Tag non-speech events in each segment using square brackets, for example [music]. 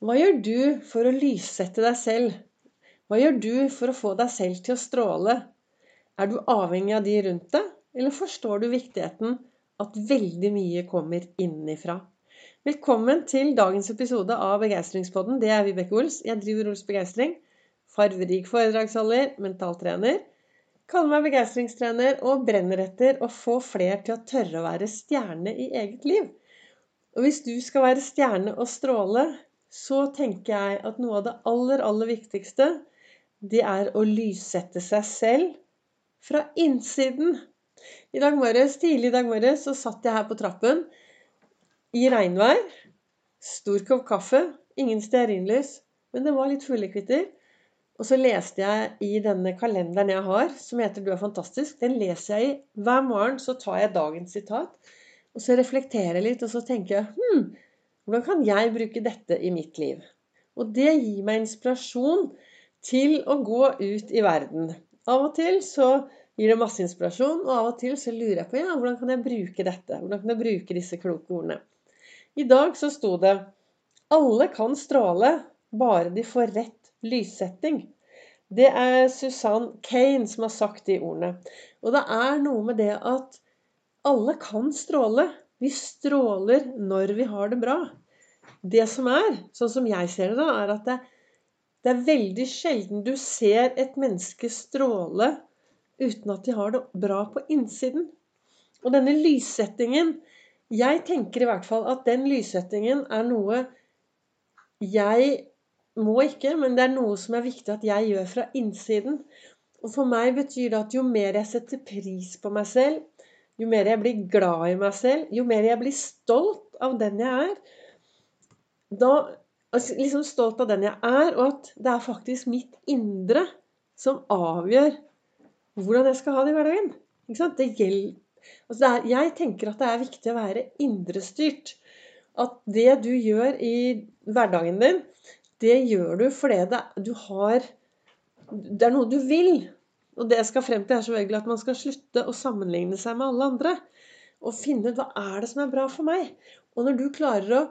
Hva gjør du for å lyssette deg selv? Hva gjør du for å få deg selv til å stråle? Er du avhengig av de rundt deg, eller forstår du viktigheten at veldig mye kommer innenfra? Velkommen til dagens episode av Begeistringspodden. Det er Vibeke Ols. Jeg driver Ols Begeistring. Farverik foredragsholder, mentaltrener. Kaller meg begeistringstrener og brenner etter å få fler til å tørre å være stjerne i eget liv. Og hvis du skal være stjerne og stråle, så tenker jeg at noe av det aller, aller viktigste, det er å lyssette seg selv fra innsiden. I dag morges, Tidlig i dag morges så satt jeg her på trappen i regnvær. Stor kopp kaffe, ingen stearinlys, men det var litt fuglekvitter. Og så leste jeg i denne kalenderen jeg har, som heter 'Du er fantastisk'. Den leser jeg i hver morgen. Så tar jeg dagens sitat, og så reflekterer jeg litt, og så tenker jeg hm, hvordan kan jeg bruke dette i mitt liv? Og det gir meg inspirasjon til å gå ut i verden. Av og til så gir det masse inspirasjon, og av og til så lurer jeg på ja, hvordan kan jeg bruke dette? Hvordan kan jeg bruke disse kloke ordene? I dag så sto det alle kan stråle, bare de får rett lyssetting. Det er Suzanne Kane som har sagt de ordene. Og det er noe med det at alle kan stråle. Vi stråler når vi har det bra. Det som er, sånn som jeg ser det, da, er at det, det er veldig sjelden du ser et menneske stråle uten at de har det bra på innsiden. Og denne lyssettingen Jeg tenker i hvert fall at den lyssettingen er noe jeg må ikke, men det er noe som er viktig at jeg gjør fra innsiden. Og for meg betyr det at jo mer jeg setter pris på meg selv, jo mer jeg blir glad i meg selv, jo mer jeg blir stolt av den jeg er da, altså, Liksom stolt av den jeg er, og at det er faktisk mitt indre som avgjør hvordan jeg skal ha det i hverdagen. Ikke sant? Det altså det er, jeg tenker at det er viktig å være indrestyrt. At det du gjør i hverdagen din, det gjør du fordi det, du har Det er noe du vil. Og det jeg skal frem til, er selvfølgelig at man skal slutte å sammenligne seg med alle andre. Og finne ut hva er det som er bra for meg. Og når du klarer å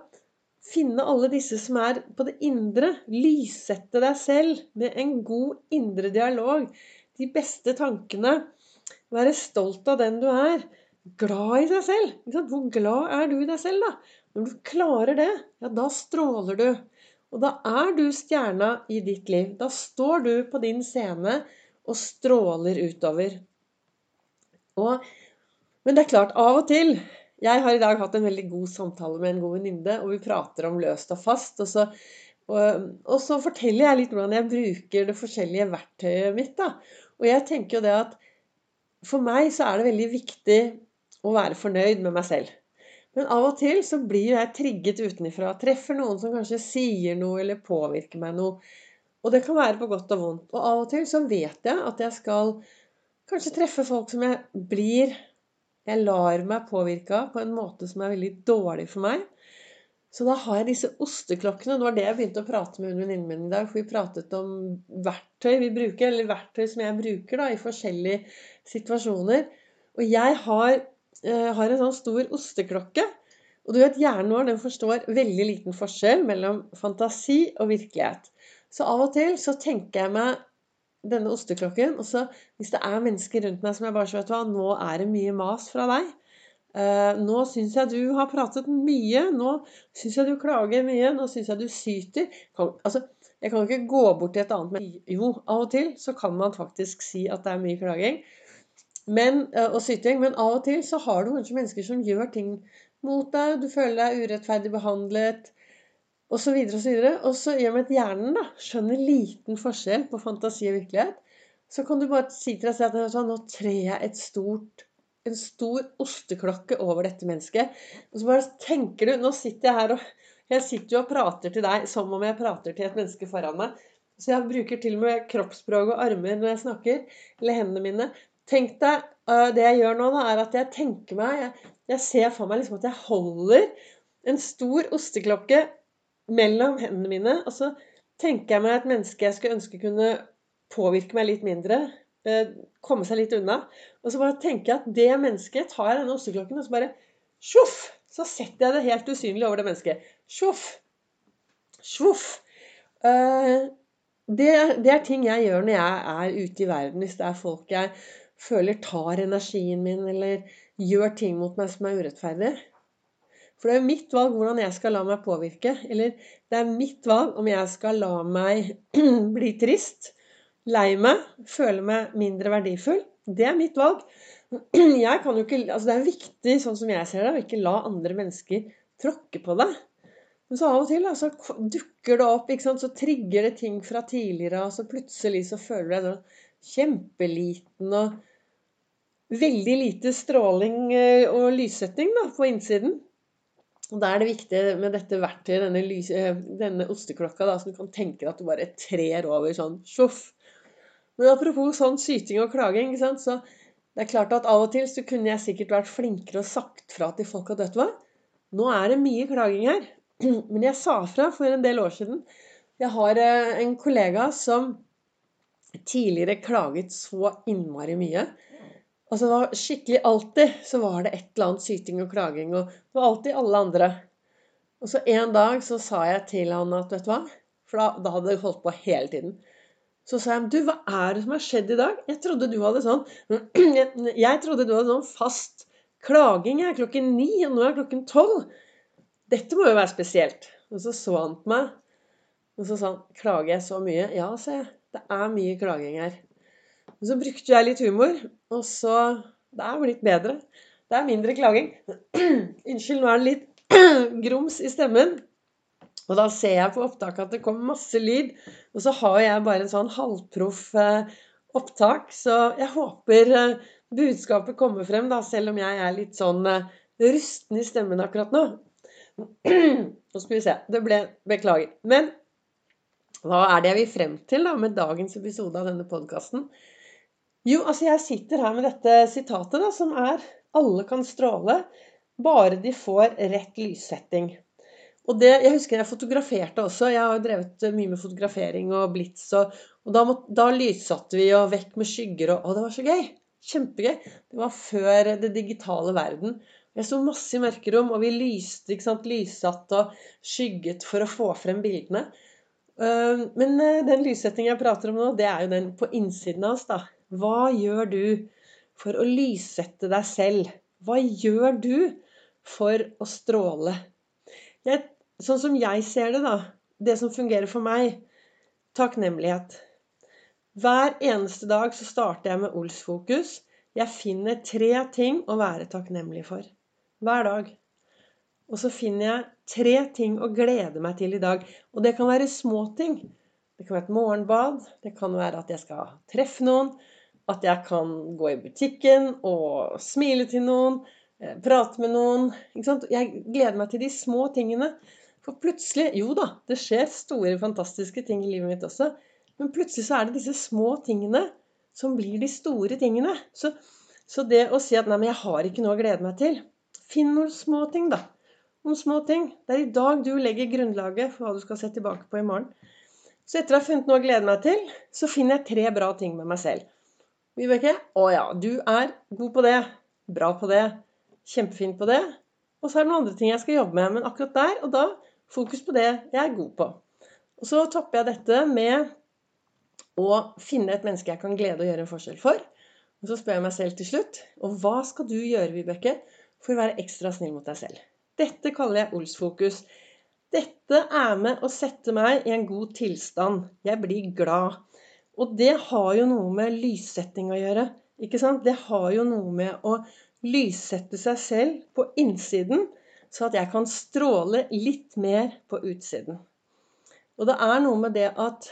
finne alle disse som er på det indre, lyssette deg selv med en god indre dialog, de beste tankene, være stolt av den du er, glad i deg selv. Hvor glad er du i deg selv, da? Når du klarer det, ja, da stråler du. Og da er du stjerna i ditt liv. Da står du på din scene og stråler utover. Og, men det er klart, av og til Jeg har i dag hatt en veldig god samtale med en god venninne, og vi prater om løst og fast. Og så, og, og så, forteller jeg litt hvordan jeg bruker det forskjellige verktøyet mitt. Da. Og jeg tenker jo det at for meg så er det veldig viktig å være fornøyd med meg selv. Men av og til så blir jeg trigget utenfra. Treffer noen som kanskje sier noe eller påvirker meg noe. Og det kan være på godt og vondt. Og av og til så vet jeg at jeg skal kanskje treffe folk som jeg blir Jeg lar meg påvirke av på en måte som er veldig dårlig for meg. Så da har jeg disse osteklokkene. Det var det jeg begynte å prate med venninnen min i dag. For vi pratet om verktøy vi bruker, eller verktøy som jeg bruker da, i forskjellige situasjoner. Og jeg har, eh, har en sånn stor osteklokke. Og du vet, hjernen vår den forstår veldig liten forskjell mellom fantasi og virkelighet. Så av og til så tenker jeg meg denne osteklokken. Og så hvis det er mennesker rundt meg som jeg bare så vet hva, nå er det mye mas fra deg. Uh, nå syns jeg du har pratet mye. Nå syns jeg du klager mye. Nå syns jeg du syter. Kan, altså, jeg kan ikke gå bort til et annet men Jo, av og til så kan man faktisk si at det er mye klaging men, uh, og syting. Men av og til så har du kanskje mennesker som gjør ting mot deg. Du føler deg urettferdig behandlet og så videre og så videre. Og så i og med at hjernen da, skjønner liten forskjell på fantasi og virkelighet, så kan du bare si til deg selv at nå trer jeg stort, en stor osteklokke over dette mennesket. Og så bare tenker du Nå sitter jeg her og jeg sitter jo og prater til deg som om jeg prater til et menneske foran meg. Så jeg bruker til og med kroppsspråk og armer når jeg snakker. Eller hendene mine. Tenk deg, uh, Det jeg gjør nå, da, er at jeg tenker meg Jeg, jeg ser for meg liksom at jeg holder en stor osteklokke mellom hendene mine. Og så tenker jeg meg et menneske jeg skulle ønske kunne påvirke meg litt mindre. Eh, komme seg litt unna. Og så bare tenker jeg at det mennesket tar jeg denne osteklokken, og så bare sjoff! Så setter jeg det helt usynlig over det mennesket. Sjoff! Sjoff! Eh, det, det, er ting jeg gjør når jeg er ute i verden. Hvis det er folk jeg føler tar energien min, eller gjør ting mot meg som er urettferdig. For det er jo mitt valg hvordan jeg skal la meg påvirke. Eller det er mitt valg om jeg skal la meg [clears throat] bli trist, lei meg, føle meg mindre verdifull. Det er mitt valg. [clears throat] Jeg kan jo ikke, altså Det er viktig, sånn som jeg ser det, å ikke la andre mennesker tråkke på deg. Men så av og til altså, dukker det opp, så trigger det ting fra tidligere, og så plutselig så føler du deg sånn kjempeliten og veldig lite stråling eh, og lyssetting da, på innsiden. Og Da er det viktig med dette verktøyet, denne, lys, eh, denne osteklokka, da, som du kan tenke deg at du bare trer over sånn sjoff. Men apropos sånn syting og klaging, så det er klart at av og til så kunne jeg sikkert vært flinkere og sagt fra til folk at vet hva, nå er det mye klaging her. [clears throat] Men jeg sa fra for en del år siden. Jeg har eh, en kollega som tidligere klaget så innmari mye. Altså det var skikkelig Alltid så var det et eller annet syting og klaging. Og det var alltid alle andre. Og så en dag så sa jeg til han at vet du hva For da, da hadde det holdt på hele tiden. Så sa jeg du, hva er det som har skjedd i dag? Jeg trodde du hadde sånn [clears throat] Jeg trodde du hadde sånn fast klaging jeg, klokken ni, og nå er klokken tolv. Dette må jo være spesielt. Og så så han på meg, og så sa han Klager jeg så mye? Ja, sa jeg. Det er mye klaging her. Og så brukte jeg litt humor, og så Det er blitt bedre. Det er mindre klaging. [clears throat] Unnskyld, nå er det litt [clears throat] grums i stemmen. Og da ser jeg på opptaket at det kommer masse lyd. Og så har jeg bare en sånn halvproff eh, opptak, så jeg håper eh, budskapet kommer frem, da, selv om jeg er litt sånn eh, rusten i stemmen akkurat nå. [clears throat] Nå skal vi se. Det ble Beklager. Men hva er det jeg vil frem til da med dagens episode av denne podkasten? Jo, altså jeg sitter her med dette sitatet, da, som er 'Alle kan stråle, bare de får rett lyssetting'. Og det, Jeg husker jeg fotograferte også. Jeg har jo drevet mye med fotografering og blits. Og, og da, må, da, lyssatte vi og vekk med skygger. Og, og det var så gøy! Kjempegøy. Det var før det digitale verden. Jeg sto masse i mørkerom, og vi lyste, ikke sant, lyssatt og skygget for å få frem bildene. Men øh, den lyssettingen jeg prater om nå, det er jo den på innsiden av oss, da. Hva gjør du for å lyssette deg selv? Hva gjør du for å stråle? Jeg, sånn som jeg ser det, da, det som fungerer for meg takknemlighet. Hver eneste dag så starter jeg med Ols-fokus. Jeg finner tre ting å være takknemlig for hver dag. Og så finner jeg tre ting å glede meg til i dag. Og det kan være små ting. Det kan være et morgenbad. Det kan være at jeg skal treffe noen. At jeg kan gå i butikken og smile til noen. Eh, prate med noen. Jeg gleder meg til de små tingene. For plutselig Jo da, det skjer store, fantastiske ting i livet mitt også. Men plutselig så er det disse små tingene som blir de store tingene. Så, så det å si at 'nei, men jeg har ikke noe å glede meg til', Finn noen små ting, da. Noen små ting. Det er i dag du legger grunnlaget for hva du skal se tilbake på i morgen. Så etter å ha funnet noe å glede meg til, så finner jeg tre bra ting med meg selv. Vibeke, å ja, du er god på det. Bra på det. Kjempefin på det. Og så er det noen andre ting jeg skal jobbe med. Men akkurat der og da fokus på det jeg er god på. Og så topper jeg dette med å finne et menneske jeg kan glede å gjøre en forskjell for. Og så spør jeg meg selv til slutt og hva skal du gjøre, Vibeke, for å være ekstra snill mot deg selv. Dette kaller jeg Ols-fokus. Dette er med å sette meg i en god tilstand. Jeg blir glad. Og det har jo noe med lyssetting å gjøre. Ikke sant? Det har jo noe med å lyssette seg selv på innsiden, så at jeg kan stråle litt mer på utsiden. Og det er noe med det at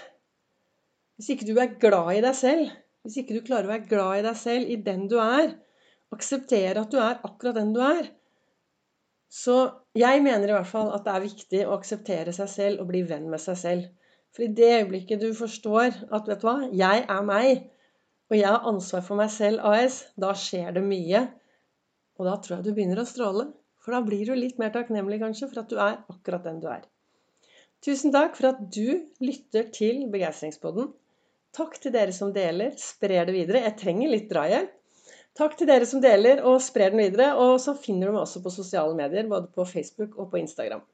hvis ikke du er glad i deg selv, hvis ikke du klarer å være glad i deg selv, i den du er, akseptere at du er akkurat den du er. Så jeg mener i hvert fall at det er viktig å akseptere seg selv og bli venn med seg selv. For i det øyeblikket du forstår at vet du hva, jeg er meg, og jeg har ansvar for meg selv AS, da skjer det mye. Og da tror jeg du begynner å stråle. For da blir du litt mer takknemlig kanskje for at du er akkurat den du er. Tusen takk for at du lytter til Begeistringspodden. Takk til dere som deler, sprer det videre. Jeg trenger litt drahjelp. Takk til dere som deler og sprer den videre. Og så finner du meg også på sosiale medier, både på Facebook og på Instagram.